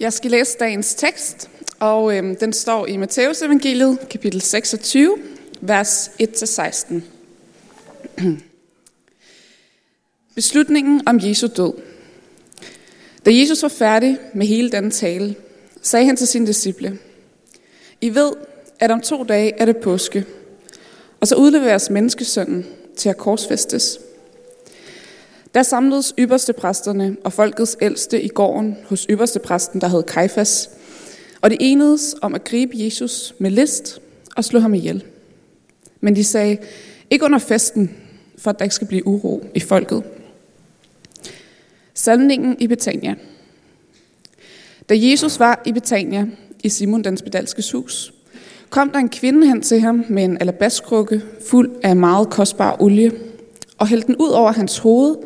Jeg skal læse dagens tekst, og øh, den står i Matteus evangeliet, kapitel 26, vers 1-16. Beslutningen om Jesu død. Da Jesus var færdig med hele den tale, sagde han til sine disciple, I ved, at om to dage er det påske, og så udleveres menneskesønnen til at korsfæstes. Der samledes ypperstepræsterne og folkets ældste i gården hos ypperstepræsten, der hed Kajfas, og de enedes om at gribe Jesus med list og slå ham ihjel. Men de sagde, ikke under festen, for at der ikke skal blive uro i folket. Salmningen i Betania. Da Jesus var i Betania, i Simon den spedalskes hus, kom der en kvinde hen til ham med en alabastkrukke fuld af meget kostbar olie, og hældte den ud over hans hoved,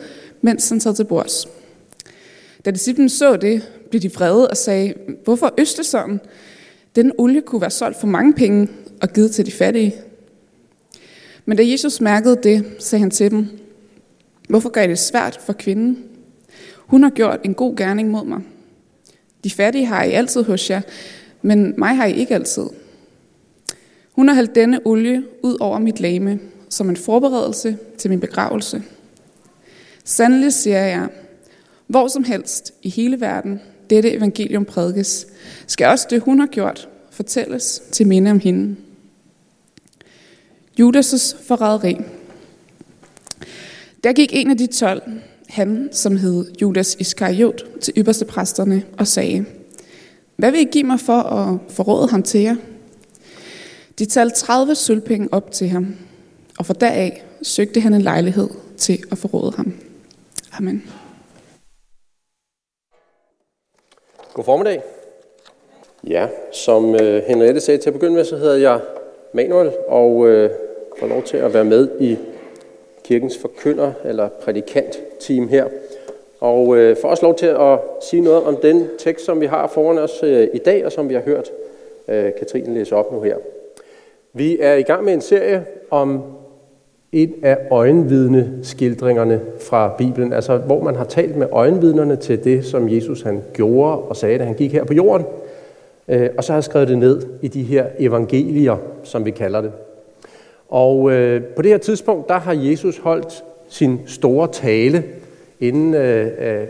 mens han sad til bords. Da disciplen så det, blev de vrede og sagde, hvorfor øste sådan? Den olie kunne være solgt for mange penge og givet til de fattige. Men da Jesus mærkede det, sagde han til dem, hvorfor gør I det svært for kvinden? Hun har gjort en god gerning mod mig. De fattige har I altid hos jer, men mig har I ikke altid. Hun har hældt denne olie ud over mit lame, som en forberedelse til min begravelse. Sandelig siger jeg, hvor som helst i hele verden dette evangelium prædikes, skal også det, hun har gjort, fortælles til minde om hende. Judas' forræderi. Der gik en af de tolv, han som hed Judas Iskariot, til ypperste præsterne og sagde, hvad vil I give mig for at forråde ham til jer? De talte 30 sølvpenge op til ham, og for deraf søgte han en lejlighed til at forråde ham. Amen. God formiddag. Ja, som øh, Henriette sagde til at begynde med, så hedder jeg Manuel, og øh, får lov til at være med i kirkens forkynder eller prædikant-team her. Og øh, får også lov til at sige noget om den tekst, som vi har foran os øh, i dag, og som vi har hørt øh, Katrine læse op nu her. Vi er i gang med en serie om et af øjenvidneskildringerne fra Bibelen, altså hvor man har talt med øjenvidnerne til det, som Jesus han gjorde og sagde, da han gik her på jorden, øh, og så har jeg skrevet det ned i de her evangelier, som vi kalder det. Og øh, på det her tidspunkt, der har Jesus holdt sin store tale, inden, øh, øh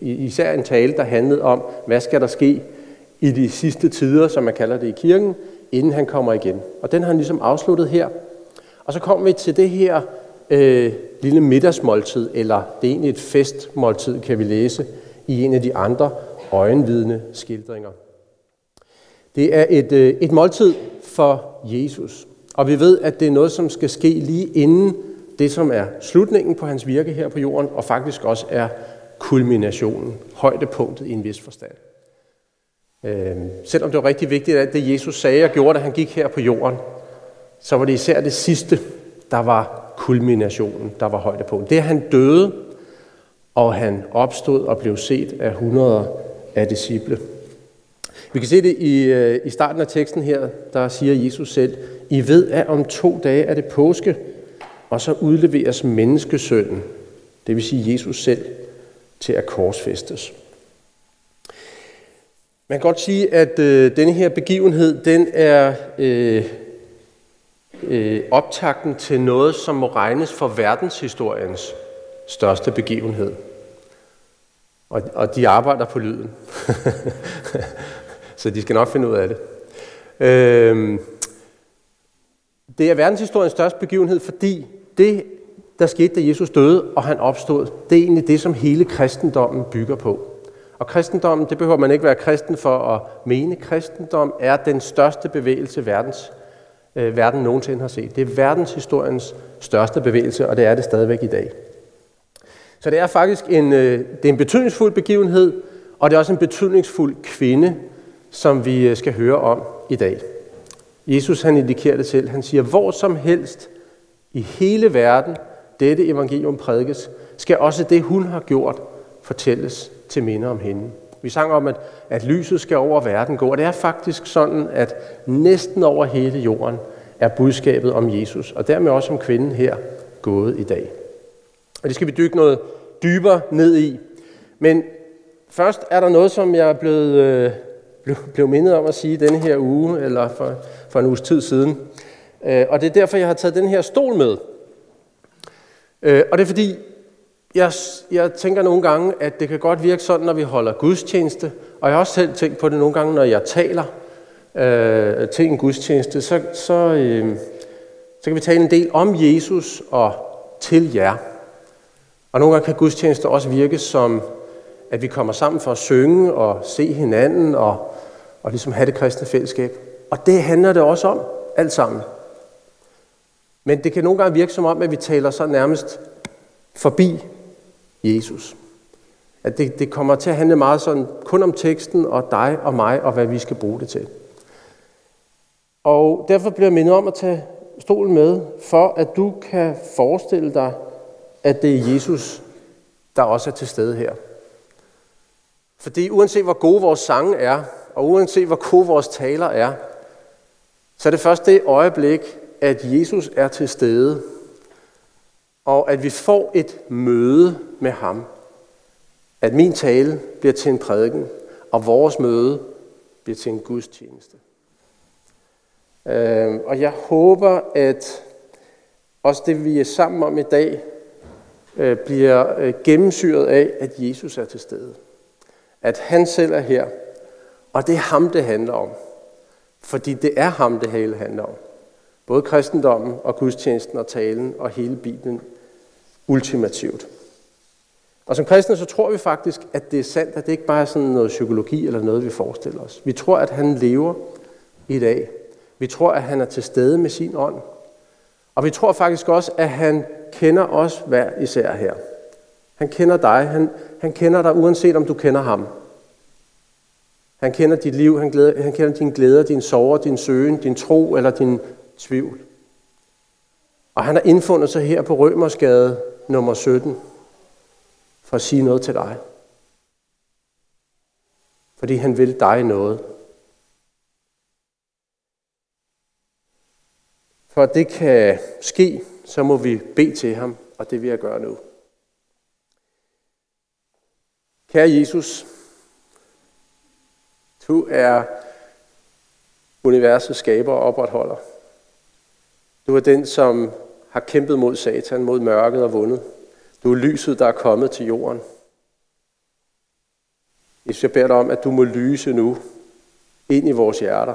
især en tale, der handlede om, hvad skal der ske i de sidste tider, som man kalder det i kirken, inden han kommer igen. Og den har han ligesom afsluttet her. Og så kommer vi til det her øh, lille middagsmåltid, eller det er egentlig et festmåltid, kan vi læse i en af de andre øjenvidne skildringer. Det er et, øh, et måltid for Jesus. Og vi ved, at det er noget, som skal ske lige inden det, som er slutningen på hans virke her på jorden, og faktisk også er kulminationen, højdepunktet i en vis forstand. Øh, selvom det var rigtig vigtigt, at det Jesus sagde og gjorde, da han gik her på jorden, så var det især det sidste, der var kulminationen, der var højdepunktet. Det er, han døde, og han opstod og blev set af hundreder af disciple. Vi kan se det i, øh, i starten af teksten her, der siger Jesus selv, I ved, at om to dage er det påske, og så udleveres menneskesønnen, det vil sige Jesus selv, til at korsfæstes. Man kan godt sige, at øh, denne her begivenhed, den er øh, øh, optakten til noget, som må regnes for verdenshistoriens største begivenhed. Og, og de arbejder på lyden. Så de skal nok finde ud af det. Øh, det er verdenshistoriens største begivenhed, fordi det, der skete, da Jesus døde, og han opstod, det er egentlig det, som hele kristendommen bygger på. Og kristendommen, det behøver man ikke være kristen for at mene. Kristendom er den største bevægelse, verdens, øh, verden nogensinde har set. Det er verdenshistoriens største bevægelse, og det er det stadigvæk i dag. Så det er faktisk en, øh, det er en betydningsfuld begivenhed, og det er også en betydningsfuld kvinde, som vi øh, skal høre om i dag. Jesus han indikerer det selv. Han siger, hvor som helst i hele verden dette evangelium prædikes, skal også det, hun har gjort, fortælles til minde om hende. Vi sang om, at, at lyset skal over verden gå, og det er faktisk sådan, at næsten over hele jorden er budskabet om Jesus, og dermed også om kvinden her, gået i dag. Og det skal vi dykke noget dybere ned i. Men først er der noget, som jeg er blevet, øh, blev, blev mindet om at sige denne her uge, eller for, for en uges tid siden. Øh, og det er derfor, jeg har taget den her stol med. Øh, og det er fordi, jeg, jeg tænker nogle gange, at det kan godt virke sådan, når vi holder gudstjeneste, og jeg har også selv tænkt på det nogle gange, når jeg taler øh, til en gudstjeneste, så, så, øh, så kan vi tale en del om Jesus og til jer. Og nogle gange kan gudstjeneste også virke som, at vi kommer sammen for at synge og se hinanden og, og ligesom have det kristne fællesskab. Og det handler det også om, alt sammen. Men det kan nogle gange virke som om, at vi taler så nærmest forbi Jesus. At det, det kommer til at handle meget sådan kun om teksten og dig og mig og hvad vi skal bruge det til. Og derfor bliver jeg mindet om at tage stolen med, for at du kan forestille dig, at det er Jesus, der også er til stede her. Fordi uanset hvor gode vores sange er, og uanset hvor gode vores taler er, så er det først det øjeblik, at Jesus er til stede, og at vi får et møde med ham. At min tale bliver til en prædiken, og vores møde bliver til en gudstjeneste. Øhm, og jeg håber, at også det, vi er sammen om i dag, øh, bliver øh, gennemsyret af, at Jesus er til stede. At han selv er her, og det er ham, det handler om. Fordi det er ham, det hele handler om. Både kristendommen og gudstjenesten og talen og hele Bibelen ultimativt. Og som kristne så tror vi faktisk, at det er sandt, at det ikke bare er sådan noget psykologi eller noget, vi forestiller os. Vi tror, at han lever i dag. Vi tror, at han er til stede med sin ånd. Og vi tror faktisk også, at han kender os hver især her. Han kender dig. Han, han kender dig, uanset om du kender ham. Han kender dit liv. Han, glæder, han kender dine glæder, din sorger, din søgen, din tro eller din tvivl. Og han har indfundet sig her på Rømersgade nummer 17 for at sige noget til dig. Fordi han vil dig noget. For at det kan ske, så må vi bede til ham, og det vil jeg gøre nu. Kære Jesus, du er universets skaber og opretholder. Du er den, som har kæmpet mod Satan, mod mørket og vundet. Du er lyset, der er kommet til jorden. Jesus, jeg beder dig om, at du må lyse nu ind i vores hjerter.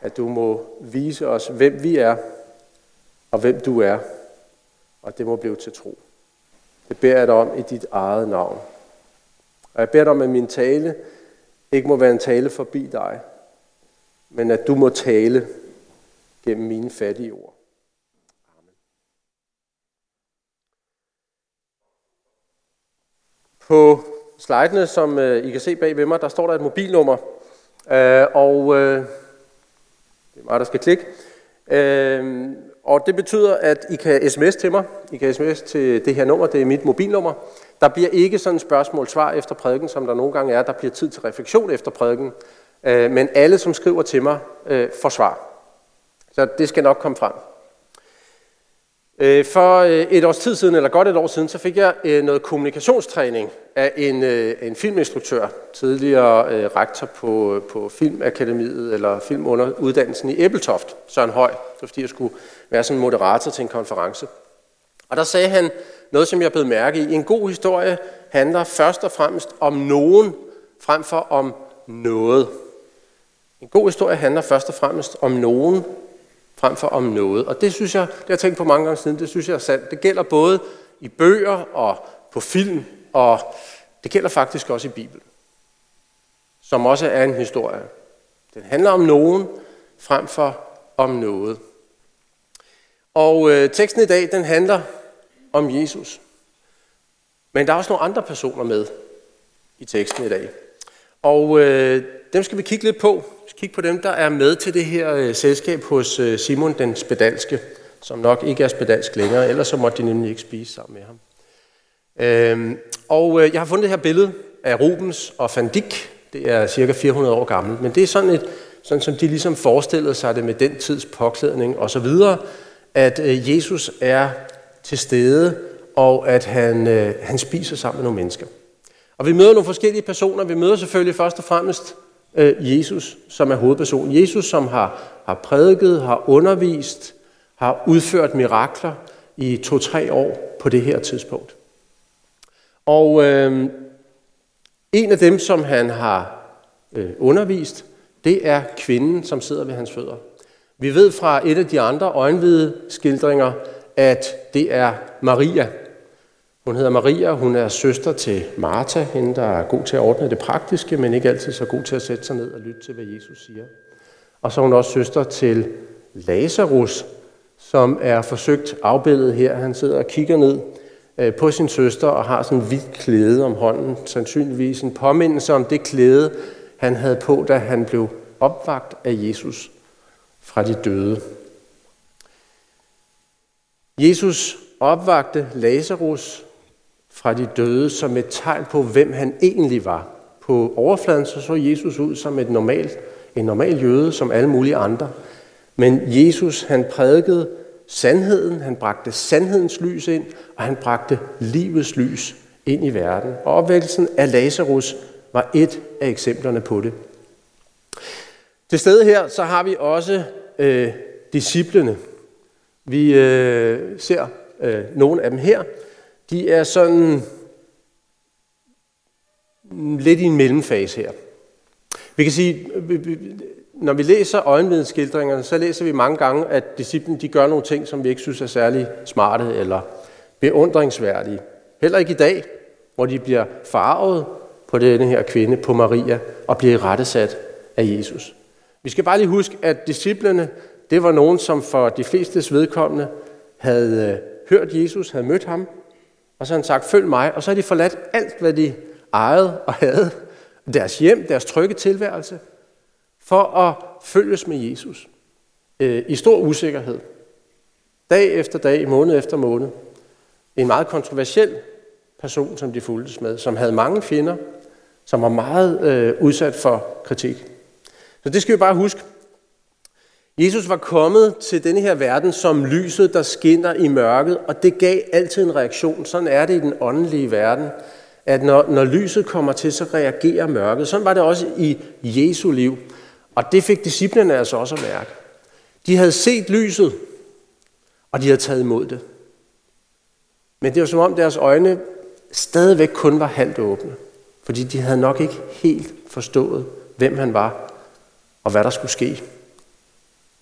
At du må vise os, hvem vi er, og hvem du er. Og det må blive til tro. Det beder jeg dig om i dit eget navn. Og jeg beder dig om, at min tale ikke må være en tale forbi dig, men at du må tale gennem mine fattige ord. På slidene, som øh, I kan se bag ved mig, der står der et mobilnummer. Øh, og øh, det er mig, der skal klikke. Øh, og det betyder, at I kan sms til mig. I kan sms til det her nummer, det er mit mobilnummer. Der bliver ikke sådan et spørgsmål-svar efter prædiken, som der nogle gange er. Der bliver tid til refleksion efter prædiken. Øh, men alle, som skriver til mig, øh, får svar. Så det skal nok komme frem. Øh, for øh, et års tid siden, eller godt et år siden, så fik jeg øh, noget kommunikationstræning af en, en filminstruktør, tidligere rektor på, på Filmakademiet, eller filmuddannelsen i Æbeltoft, Søren Høj, så fordi jeg skulle være sådan moderator til en konference. Og der sagde han noget, som jeg blev mærke i. En god historie handler først og fremmest om nogen, frem for om noget. En god historie handler først og fremmest om nogen, frem for om noget. Og det synes jeg, det har jeg tænkt på mange gange siden, det synes jeg er sandt. Det gælder både i bøger og på film, og det gælder faktisk også i Bibelen, som også er en historie. Den handler om nogen frem for om noget. Og øh, teksten i dag, den handler om Jesus. Men der er også nogle andre personer med i teksten i dag. Og øh, dem skal vi kigge lidt på. Vi skal kigge på dem, der er med til det her øh, selskab hos øh, Simon den Spedalske, som nok ikke er spedalsk længere, ellers så måtte de nemlig ikke spise sammen med ham. Øh, og øh, jeg har fundet det her billede af Rubens og Van Dyck. Det er cirka 400 år gammelt, men det er sådan, et, sådan som de ligesom forestillede sig det med den tids påklædning og så videre, at øh, Jesus er til stede, og at han, øh, han spiser sammen med nogle mennesker. Og vi møder nogle forskellige personer. Vi møder selvfølgelig først og fremmest øh, Jesus, som er hovedpersonen. Jesus, som har, har prædiket, har undervist, har udført mirakler i to-tre år på det her tidspunkt. Og øh, en af dem, som han har øh, undervist, det er kvinden, som sidder ved hans fødder. Vi ved fra et af de andre øjenvide skildringer, at det er Maria. Hun hedder Maria, hun er søster til Martha, hende der er god til at ordne det praktiske, men ikke altid så god til at sætte sig ned og lytte til, hvad Jesus siger. Og så er hun også søster til Lazarus, som er forsøgt afbildet her. Han sidder og kigger ned øh, på sin søster og har sådan en hvid klæde om hånden, sandsynligvis en påmindelse om det klæde, han havde på, da han blev opvagt af Jesus fra de døde. Jesus opvagte Lazarus fra de døde som et tegn på, hvem han egentlig var. På overfladen så, så Jesus ud som et normalt, en normal jøde, som alle mulige andre. Men Jesus, han prædikede sandheden, han bragte sandhedens lys ind, og han bragte livets lys ind i verden. Og opvækkelsen af Lazarus var et af eksemplerne på det. Til stede her, så har vi også øh, disciplene. Vi øh, ser øh, nogle af dem her. De er sådan lidt i en mellemfase her. Vi kan sige, når vi læser øjenvidensskildringerne, så læser vi mange gange, at disciplen de gør nogle ting, som vi ikke synes er særlig smarte eller beundringsværdige. Heller ikke i dag, hvor de bliver farvet på denne her kvinde, på Maria, og bliver rettesat af Jesus. Vi skal bare lige huske, at disciplene, det var nogen, som for de flestes vedkommende havde øh, hørt Jesus, havde mødt ham, og så har han sagt, følg mig, og så har de forladt alt, hvad de ejede og havde, deres hjem, deres trygge tilværelse, for at følges med Jesus øh, i stor usikkerhed. Dag efter dag, måned efter måned. En meget kontroversiel person, som de fulgtes med, som havde mange fjender, som var meget øh, udsat for kritik. Så det skal vi bare huske. Jesus var kommet til denne her verden som lyset, der skinner i mørket, og det gav altid en reaktion. Sådan er det i den åndelige verden, at når, når lyset kommer til, så reagerer mørket. Sådan var det også i Jesu liv. Og det fik disciplene altså også at mærke. De havde set lyset, og de havde taget imod det. Men det var som om deres øjne stadigvæk kun var halvt åbne. Fordi de havde nok ikke helt forstået, hvem han var, og hvad der skulle ske.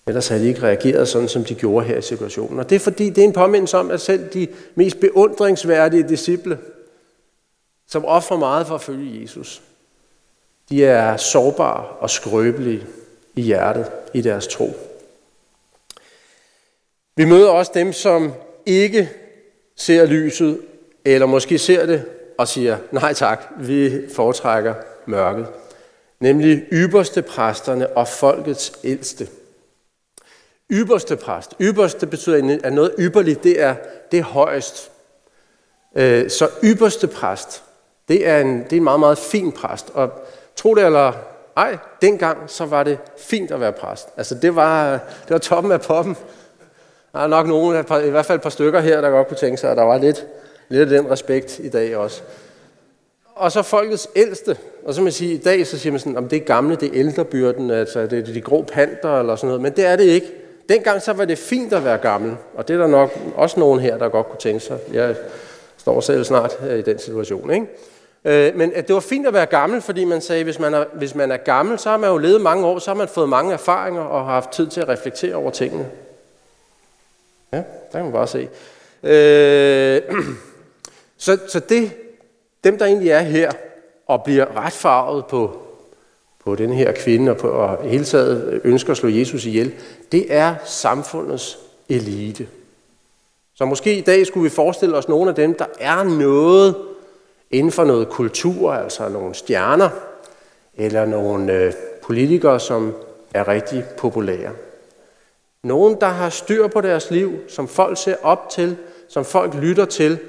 Ellers havde de ikke reageret sådan, som de gjorde her i situationen. Og det er fordi, det er en påmindelse om, at selv de mest beundringsværdige disciple, som offrer meget for at følge Jesus, de er sårbare og skrøbelige i hjertet, i deres tro. Vi møder også dem, som ikke ser lyset, eller måske ser det og siger, nej tak, vi foretrækker mørket. Nemlig ypperste præsterne og folkets ældste. Ypperste præst. Ypperste betyder, at noget ypperligt, det er, det er højst. Øh, så ypperste præst, det er, en, det er en meget, meget fin præst. Og tro det eller ej, dengang så var det fint at være præst. Altså det var, det var toppen af poppen. Der er nok nogen, i hvert fald et par stykker her, der godt kunne tænke sig, at der var lidt, lidt af den respekt i dag også. Og så folkets ældste. Og så man sige, i dag så siger man sådan, om det er gamle, det er ældrebyrden, altså det er de grå panter eller sådan noget. Men det er det ikke. Dengang så var det fint at være gammel, og det er der nok også nogen her, der godt kunne tænke sig. Jeg står selv snart øh, i den situation. Ikke? Øh, men at det var fint at være gammel, fordi man sagde, hvis man, er, hvis man er gammel, så har man jo levet mange år, så har man fået mange erfaringer og har haft tid til at reflektere over tingene. Ja, der kan man bare se. Øh, så, så det, dem der egentlig er her og bliver retfarvet på på den her kvinde og på og hele taget ønsker at slå Jesus ihjel, det er samfundets elite. Så måske i dag skulle vi forestille os nogle af dem, der er noget inden for noget kultur, altså nogle stjerner, eller nogle øh, politikere, som er rigtig populære. Nogen, der har styr på deres liv, som folk ser op til, som folk lytter til,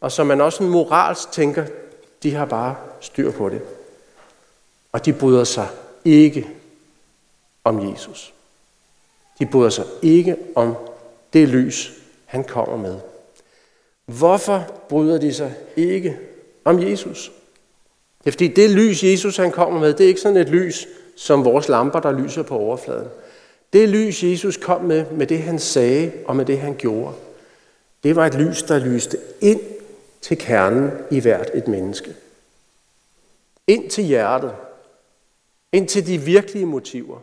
og som man også en moralsk tænker, de har bare styr på det. Og de bryder sig ikke om Jesus. De bryder sig ikke om det lys, han kommer med. Hvorfor bryder de sig ikke om Jesus? Det er fordi det lys, Jesus han kommer med, det er ikke sådan et lys, som vores lamper, der lyser på overfladen. Det lys, Jesus kom med, med det han sagde og med det han gjorde, det var et lys, der lyste ind til kernen i hvert et menneske. Ind til hjertet. Ind til de virkelige motiver.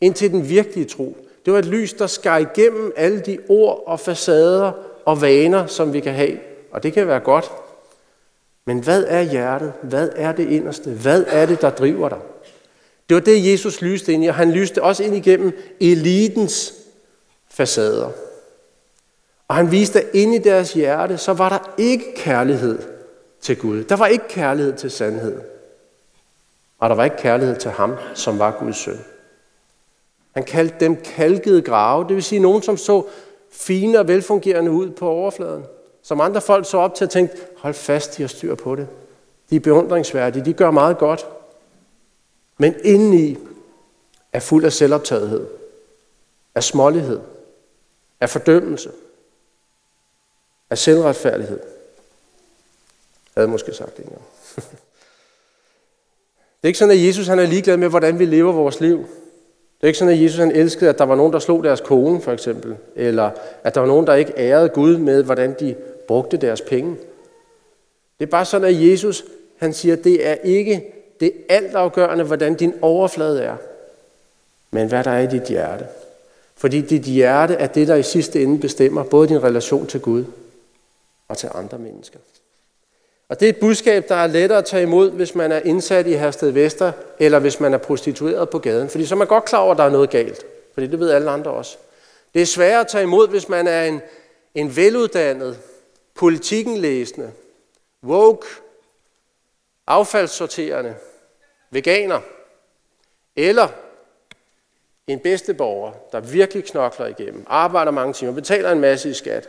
Ind til den virkelige tro. Det var et lys, der skar igennem alle de ord og facader og vaner, som vi kan have. Og det kan være godt. Men hvad er hjertet? Hvad er det inderste? Hvad er det, der driver dig? Det var det, Jesus lyste ind i, og han lyste også ind igennem elitens facader. Og han viste, at inde i deres hjerte, så var der ikke kærlighed til Gud. Der var ikke kærlighed til sandhed. Og der var ikke kærlighed til ham, som var Guds søn. Han kaldte dem kalkede grave, det vil sige nogen, som så fine og velfungerende ud på overfladen. Som andre folk så op til at tænke, hold fast, de har styr på det. De er beundringsværdige, de gør meget godt. Men indeni er fuld af selvoptagethed, af smålighed, af fordømmelse, af selvretfærdighed. Jeg havde måske sagt det engang. Det er ikke sådan, at Jesus han er ligeglad med, hvordan vi lever vores liv. Det er ikke sådan, at Jesus han elskede, at der var nogen, der slog deres kone, for eksempel. Eller at der var nogen, der ikke ærede Gud med, hvordan de brugte deres penge. Det er bare sådan, at Jesus han siger, at det er ikke det altafgørende, hvordan din overflade er, men hvad der er i dit hjerte. Fordi dit hjerte er det, der i sidste ende bestemmer både din relation til Gud og til andre mennesker. Og det er et budskab, der er lettere at tage imod, hvis man er indsat i Hersted Vester, eller hvis man er prostitueret på gaden. Fordi så er man godt klar over, at der er noget galt. Fordi det ved alle andre også. Det er sværere at tage imod, hvis man er en, en veluddannet, politikken læsende, woke, affaldssorterende, veganer, eller en bedsteborger, der virkelig knokler igennem, arbejder mange timer, betaler en masse i skat,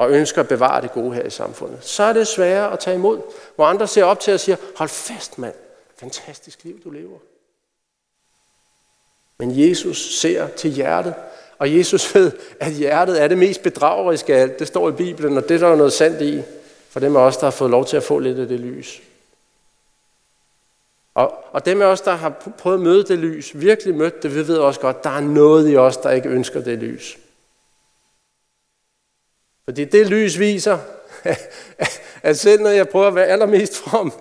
og ønsker at bevare det gode her i samfundet, så er det sværere at tage imod. Hvor andre ser op til og siger, hold fast mand, fantastisk liv du lever. Men Jesus ser til hjertet, og Jesus ved, at hjertet er det mest bedrageriske af alt. Det står i Bibelen, og det er der noget sandt i, for dem af os, der har fået lov til at få lidt af det lys. Og, og dem af os, der har prøvet at møde det lys, virkelig mødt det, vi ved også godt, der er noget i os, der ikke ønsker det lys. Fordi det lys viser, at selv når jeg prøver at være allermest from,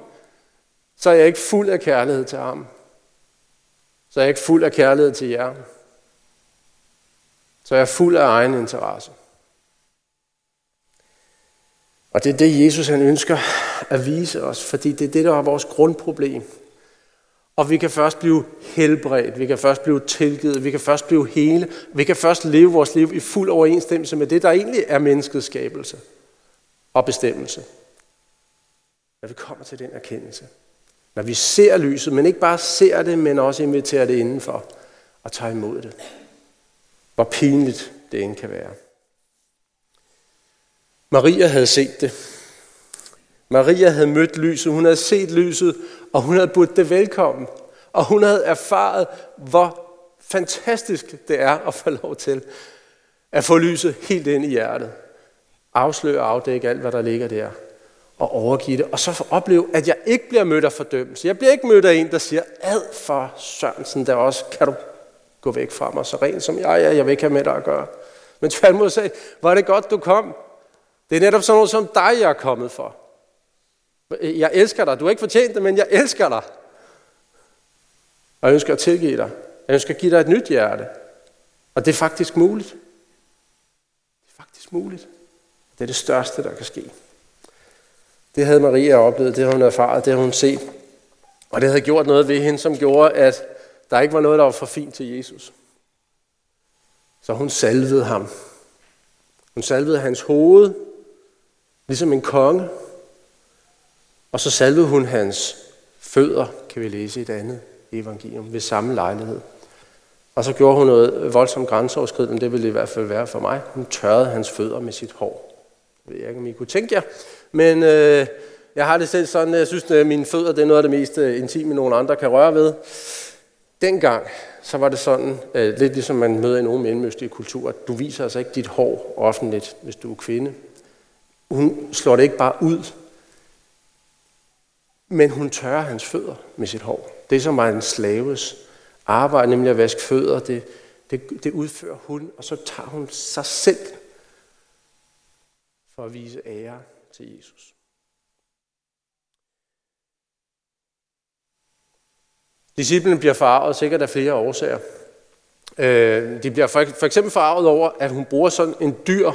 så er jeg ikke fuld af kærlighed til ham. Så er jeg ikke fuld af kærlighed til jer. Så er jeg fuld af egen interesse. Og det er det, Jesus han ønsker at vise os, fordi det er det, der er vores grundproblem. Og vi kan først blive helbredt, vi kan først blive tilgivet, vi kan først blive hele, vi kan først leve vores liv i fuld overensstemmelse med det, der egentlig er menneskets skabelse og bestemmelse. Når vi kommer til den erkendelse. Når vi ser lyset, men ikke bare ser det, men også inviterer det indenfor og tager imod det. Hvor pinligt det end kan være. Maria havde set det. Maria havde mødt lyset, hun havde set lyset, og hun havde budt det velkommen. Og hun havde erfaret, hvor fantastisk det er at få lov til at få lyset helt ind i hjertet. Afsløre og afdække alt, hvad der ligger der. Og overgive det. Og så få opleve, at jeg ikke bliver mødt af fordømmelse. Jeg bliver ikke mødt af en, der siger, ad for Sørensen, der også kan du gå væk fra mig, så ren som jeg er, jeg vil ikke have med dig at gøre. Men tværtimod sagde, var det godt, du kom. Det er netop sådan noget som dig, jeg er kommet for. Jeg elsker dig. Du har ikke fortjent det, men jeg elsker dig. Og jeg ønsker at tilgive dig. Jeg ønsker at give dig et nyt hjerte. Og det er faktisk muligt. Det er faktisk muligt. Det er det største, der kan ske. Det havde Maria oplevet, det havde hun erfaret, det havde hun set. Og det havde gjort noget ved hende, som gjorde, at der ikke var noget, der var for fint til Jesus. Så hun salvede ham. Hun salvede hans hoved, ligesom en konge. Og så salvede hun hans fødder, kan vi læse i et andet evangelium, ved samme lejlighed. Og så gjorde hun noget voldsomt grænseoverskridende, det ville det i hvert fald være for mig. Hun tørrede hans fødder med sit hår. Jeg ved ikke, om I kunne tænke jer. Men øh, jeg har det selv sådan, jeg synes, at mine fødder det er noget af det mest øh, intime, nogen andre kan røre ved. Dengang, så var det sådan, øh, lidt ligesom man møder i nogle mellemøstlige kulturer, du viser altså ikke dit hår offentligt, hvis du er kvinde. Hun slår det ikke bare ud, men hun tørrer hans fødder med sit hår. Det, som var en slaves arbejde, nemlig at vaske fødder, det, det, det udfører hun, og så tager hun sig selv for at vise ære til Jesus. Disciplen bliver farvet sikkert af flere årsager. Øh, de bliver for, for eksempel farvet over, at hun bruger sådan en dyr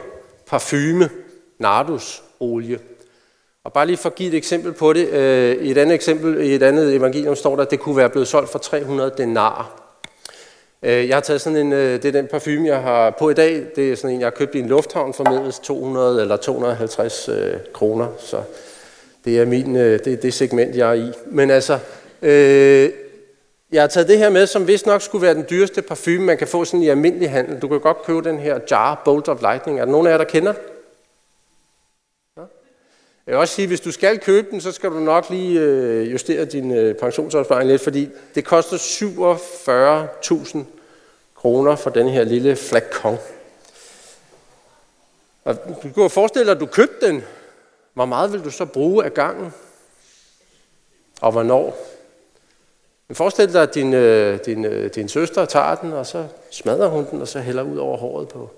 parfume, nardusolie. Og bare lige for at give et eksempel på det. I et andet eksempel, i et andet evangelium står der, at det kunne være blevet solgt for 300 denar. Øh, jeg har taget sådan en, øh, det er den parfume, jeg har på i dag. Det er sådan en, jeg har købt i en lufthavn for medels 200 eller 250 øh, kroner. Så det er min, øh, det, det segment, jeg er i. Men altså, øh, jeg har taget det her med, som vist nok skulle være den dyreste parfume, man kan få sådan i almindelig handel. Du kan godt købe den her Jar Bolt of Lightning. Er der nogen af jer, der kender? Jeg vil også sige, at hvis du skal købe den, så skal du nok lige øh, justere din øh, pensionsopsparing lidt, fordi det koster 47.000 kroner for den her lille flakon. Og du kan forestille dig, at du købte den. Hvor meget vil du så bruge af gangen? Og hvornår? Men forestil dig, at din, øh, din, din søster tager den, og så smadrer hun den, og så hælder ud over håret på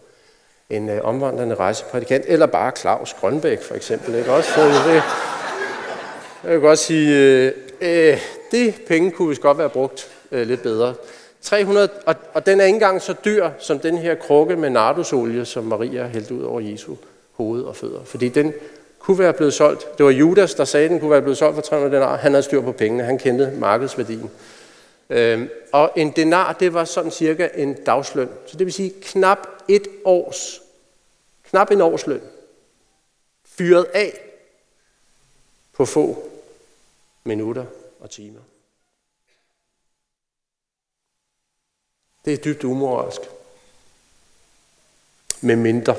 en øh, omvandrende rejseprædikant, eller bare Claus Grønbæk for eksempel. Ikke? Også, så det, jeg vil godt sige, øh, øh, det penge kunne vi godt være brugt øh, lidt bedre. 300, og, og den er ikke engang så dyr som den her krukke med nardusolie, som Maria hældte ud over Jesu hoved og fødder. Fordi den kunne være blevet solgt. Det var Judas, der sagde, at den kunne være blevet solgt for 300 denar. Han havde styr på pengene. Han kendte markedsværdien. Øhm, og en denar, det var sådan cirka en dagsløn. Så det vil sige knap et års, knap en års løn, fyret af på få minutter og timer. Det er dybt umoralsk. Med mindre.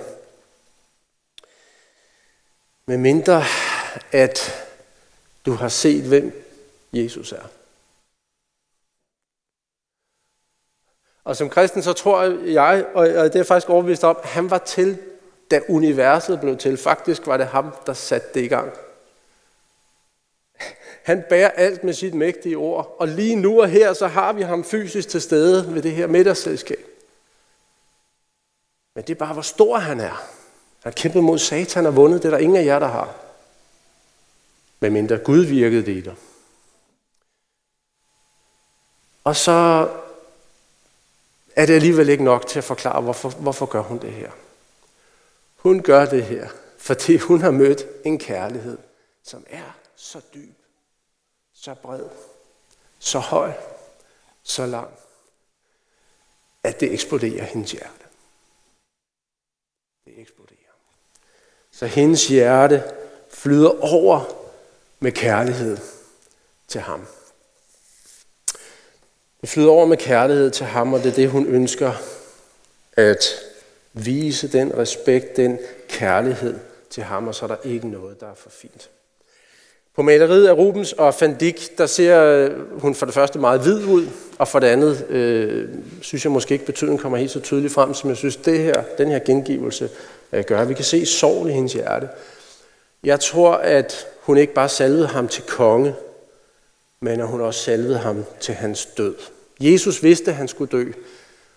Med mindre, at du har set, hvem Jesus er. Og som kristen, så tror jeg, og det er faktisk overbevist om, at han var til, da universet blev til. Faktisk var det ham, der satte det i gang. Han bærer alt med sit mægtige ord, og lige nu og her, så har vi ham fysisk til stede ved det her middagsselskab. Men det er bare, hvor stor han er. Han har kæmpet mod Satan og vundet, det er der ingen af jer, der har. Men mindre Gud virkede det i dig. Og så er det alligevel ikke nok til at forklare, hvorfor, hvorfor gør hun det her. Hun gør det her, fordi hun har mødt en kærlighed, som er så dyb, så bred, så høj, så lang, at det eksploderer hendes hjerte. Det eksploderer. Så hendes hjerte flyder over med kærlighed til ham. Det flyder over med kærlighed til ham, og det er det, hun ønsker at vise den respekt, den kærlighed til ham, og så er der ikke noget, der er for fint. På maleriet af Rubens og Van Dyck, der ser øh, hun for det første meget hvid ud, og for det andet øh, synes jeg måske ikke, betydningen kommer helt så tydeligt frem, som jeg synes, det her, den her gengivelse øh, gør. Vi kan se sorg i hendes hjerte. Jeg tror, at hun ikke bare salvede ham til konge, men at hun også salvede ham til hans død. Jesus vidste, at han skulle dø,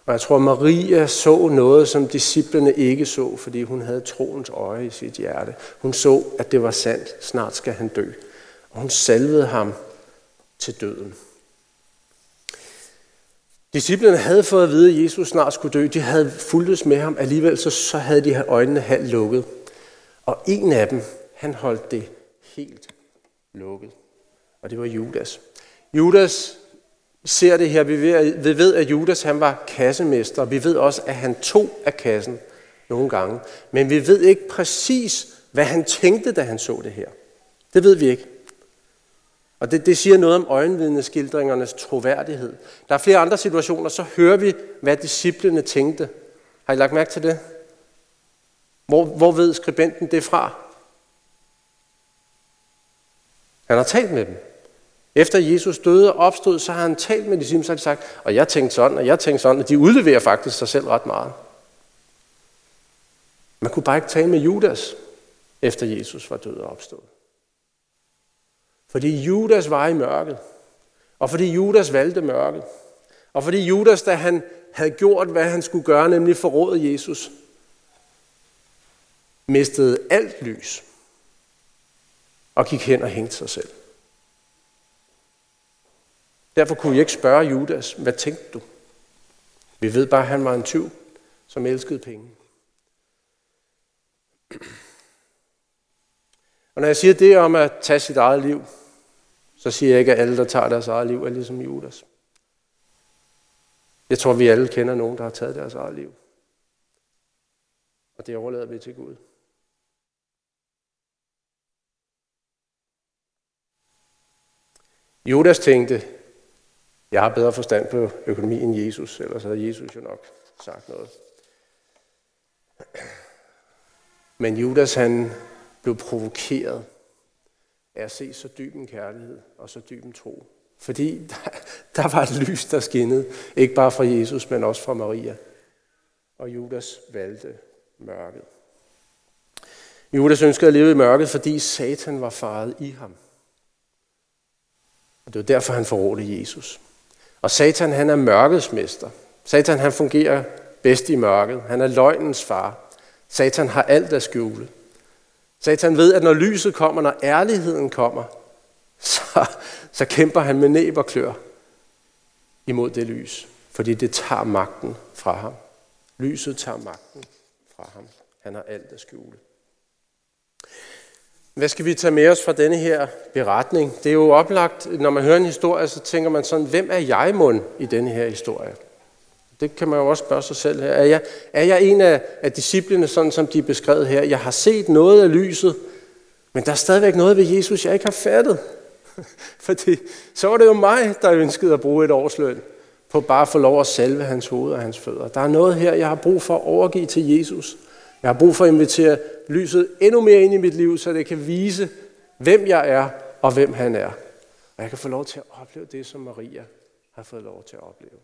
og jeg tror, Maria så noget, som disciplene ikke så, fordi hun havde troens øje i sit hjerte. Hun så, at det var sandt. Snart skal han dø. Og hun salvede ham til døden. Disciplerne havde fået at vide, at Jesus snart skulle dø. De havde fulgtes med ham. Alligevel så, så havde de øjnene halvt lukket. Og en af dem, han holdt det helt lukket og det var Judas. Judas ser det her. Vi ved, at Judas han var kassemester. Vi ved også, at han tog af kassen nogle gange. Men vi ved ikke præcis, hvad han tænkte, da han så det her. Det ved vi ikke. Og det, det siger noget om øjenvidneskildringernes troværdighed. Der er flere andre situationer, så hører vi, hvad disciplene tænkte. Har I lagt mærke til det? Hvor, hvor ved skribenten det fra? Han har talt med dem. Efter Jesus døde og opstod, så har han talt med disciplene, så har de sagt, og jeg tænkte sådan, og jeg tænkte sådan, og de udleverer faktisk sig selv ret meget. Man kunne bare ikke tale med Judas, efter Jesus var død og opstået. Fordi Judas var i mørket. Og fordi Judas valgte mørket. Og fordi Judas, da han havde gjort, hvad han skulle gøre, nemlig forråde Jesus, mistede alt lys og gik hen og hængte sig selv. Derfor kunne jeg ikke spørge Judas, hvad tænkte du? Vi ved bare, at han var en tyv, som elskede penge. Og når jeg siger det om at tage sit eget liv, så siger jeg ikke, at alle, der tager deres eget liv, er ligesom Judas. Jeg tror, vi alle kender nogen, der har taget deres eget liv. Og det overlader vi til Gud. Judas tænkte, jeg har bedre forstand på økonomi end Jesus, ellers havde Jesus jo nok sagt noget. Men Judas han blev provokeret af at se så dyb en kærlighed og så dyb en tro. Fordi der, der var et lys, der skinnede, ikke bare fra Jesus, men også fra Maria. Og Judas valgte mørket. Judas ønskede at leve i mørket, fordi Satan var faret i ham. Og det var derfor, han forrådte Jesus. Og Satan, han er mørkets mester. Satan, han fungerer bedst i mørket. Han er løgnens far. Satan har alt at skjule. Satan ved, at når lyset kommer, når ærligheden kommer, så, så kæmper han med næb og klør imod det lys. Fordi det tager magten fra ham. Lyset tager magten fra ham. Han har alt at skjule. Hvad skal vi tage med os fra denne her beretning? Det er jo oplagt, når man hører en historie, så tænker man sådan, hvem er jeg mund i denne her historie? Det kan man jo også spørge sig selv her. Er jeg, er jeg en af, af disciplene, sådan som de er beskrevet her? Jeg har set noget af lyset, men der er stadigvæk noget ved Jesus, jeg ikke har fattet. Fordi så var det jo mig, der ønskede at bruge et årsløn på bare at få lov at salve hans hoved og hans fødder. Der er noget her, jeg har brug for at overgive til Jesus. Jeg har brug for at invitere lyset endnu mere ind i mit liv, så det kan vise, hvem jeg er og hvem han er. Og jeg kan få lov til at opleve det, som Maria har fået lov til at opleve.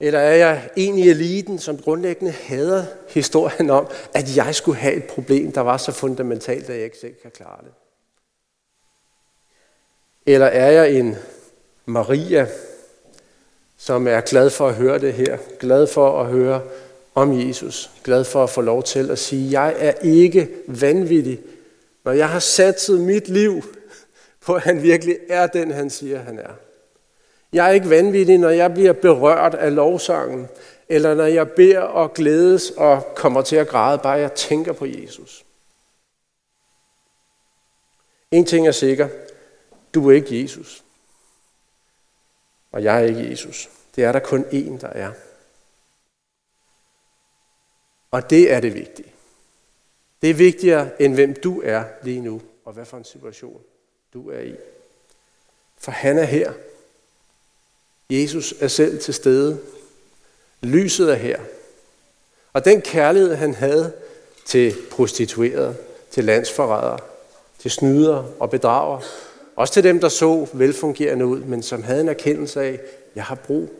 Eller er jeg en i eliten, som grundlæggende hader historien om, at jeg skulle have et problem, der var så fundamentalt, at jeg ikke selv kan klare det? Eller er jeg en Maria, som er glad for at høre det her, glad for at høre om Jesus, glad for at få lov til at sige, jeg er ikke vanvittig, når jeg har satset mit liv på, at han virkelig er den, han siger, han er. Jeg er ikke vanvittig, når jeg bliver berørt af lovsangen, eller når jeg beder og glædes og kommer til at græde, bare jeg tænker på Jesus. En ting er sikker. Du er ikke Jesus. Og jeg er ikke Jesus. Det er der kun én, der er. Og det er det vigtige. Det er vigtigere, end hvem du er lige nu, og hvad for en situation du er i. For han er her. Jesus er selv til stede. Lyset er her. Og den kærlighed, han havde til prostituerede, til landsforrædere, til snyder og bedrager, også til dem, der så velfungerende ud, men som havde en erkendelse af, jeg har brug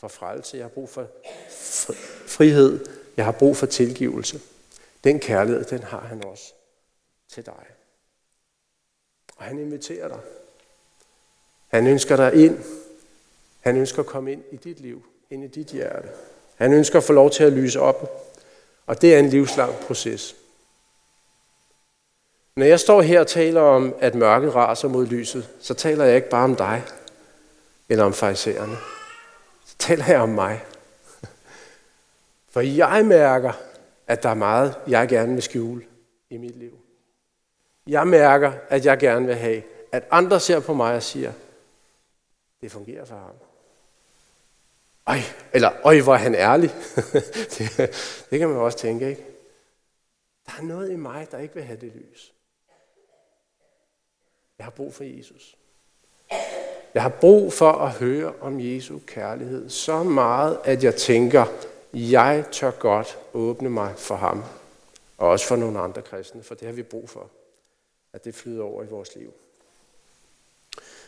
for frelse, jeg har brug for frihed, jeg har brug for tilgivelse. Den kærlighed, den har han også til dig. Og han inviterer dig. Han ønsker dig ind han ønsker at komme ind i dit liv, ind i dit hjerte. Han ønsker at få lov til at lyse op. Og det er en livslang proces. Når jeg står her og taler om, at mørket raser mod lyset, så taler jeg ikke bare om dig eller om fejsererne. Så taler jeg om mig. For jeg mærker, at der er meget, jeg gerne vil skjule i mit liv. Jeg mærker, at jeg gerne vil have, at andre ser på mig og siger, det fungerer for ham. Ej, eller øj, hvor er han ærlig. det, det kan man også tænke, ikke? Der er noget i mig, der ikke vil have det lys. Jeg har brug for Jesus. Jeg har brug for at høre om Jesu kærlighed så meget, at jeg tænker, jeg tør godt åbne mig for ham. Og også for nogle andre kristne, for det har vi brug for. At det flyder over i vores liv.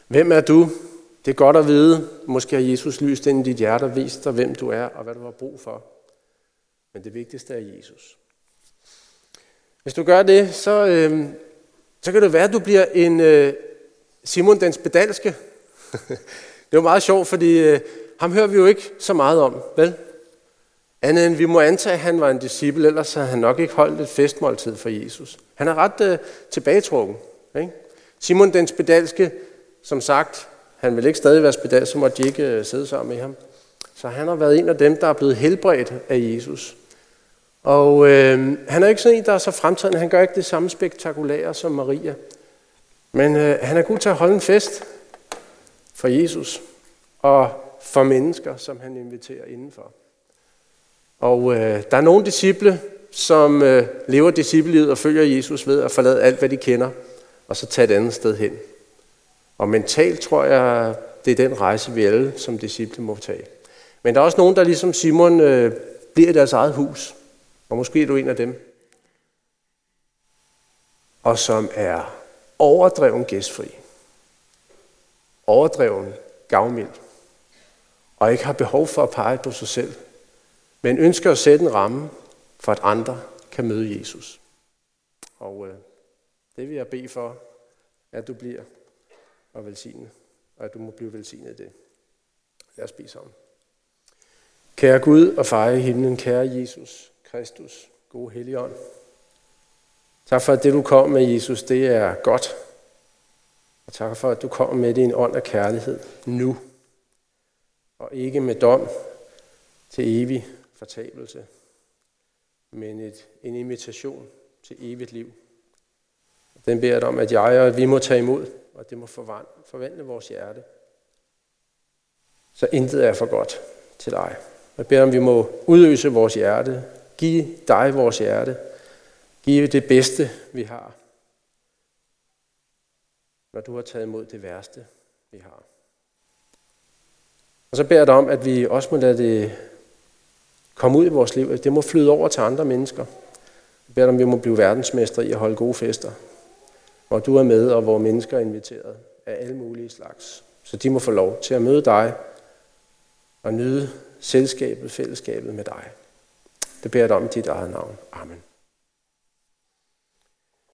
Hvem er du? Det er godt at vide, måske har Jesus lyst ind i dit hjerte og vist dig, hvem du er og hvad du har brug for. Men det vigtigste er Jesus. Hvis du gør det, så, øh, Så kan det være, at du bliver en øh, Simon den spedalske. det var meget sjovt, fordi øh, ham hører vi jo ikke så meget om, vel? Andet end vi må antage, at han var en disciple, ellers havde han nok ikke holdt et festmåltid for Jesus. Han er ret øh, tilbagetrukken. Ikke? Simon den spedalske, som sagt, han vil ikke stadig være spedalsk, så måtte de ikke øh, sidde sammen med ham. Så han har været en af dem, der er blevet helbredt af Jesus. Og øh, han er ikke sådan en, der er så fremtrædende. Han gør ikke det samme spektakulære som Maria. Men øh, han er god til at holde en fest for Jesus og for mennesker, som han inviterer indenfor. Og øh, der er nogle disciple, som øh, lever disciplelivet og følger Jesus ved at forlade alt, hvad de kender, og så tage et andet sted hen. Og mentalt tror jeg, det er den rejse, vi alle som disciple må tage. Men der er også nogen, der ligesom Simon øh, bliver i deres eget hus. Og måske er du en af dem. Og som er overdreven gæstfri. Overdreven gavmild. Og ikke har behov for at pege på sig selv. Men ønsker at sætte en ramme for, at andre kan møde Jesus. Og øh, det vil jeg bede for, at du bliver og velsignet. Og at du må blive velsignet i det. Lad os bede sammen. Kære Gud og far i himlen, kære Jesus Kristus, gode Helligånd. Tak for, at det du kom med, Jesus, det er godt. Og tak for, at du kom med din ånd af kærlighed nu. Og ikke med dom til evig fortabelse, men et, en invitation til evigt liv. Den beder om, at jeg og at vi må tage imod, og det må forvandle vores hjerte. Så intet er for godt til dig. Jeg beder om, at vi må udøse vores hjerte, give dig vores hjerte, give det bedste, vi har, når du har taget imod det værste, vi har. Og så beder jeg dig om, at vi også må lade det komme ud i vores liv, det må flyde over til andre mennesker. Jeg beder dig om, vi må blive verdensmestre i at holde gode fester, hvor du er med, og hvor mennesker er inviteret af alle mulige slags. Så de må få lov til at møde dig og nyde selskabet, fællesskabet med dig. Det beder jeg dig om i dit eget navn. Amen.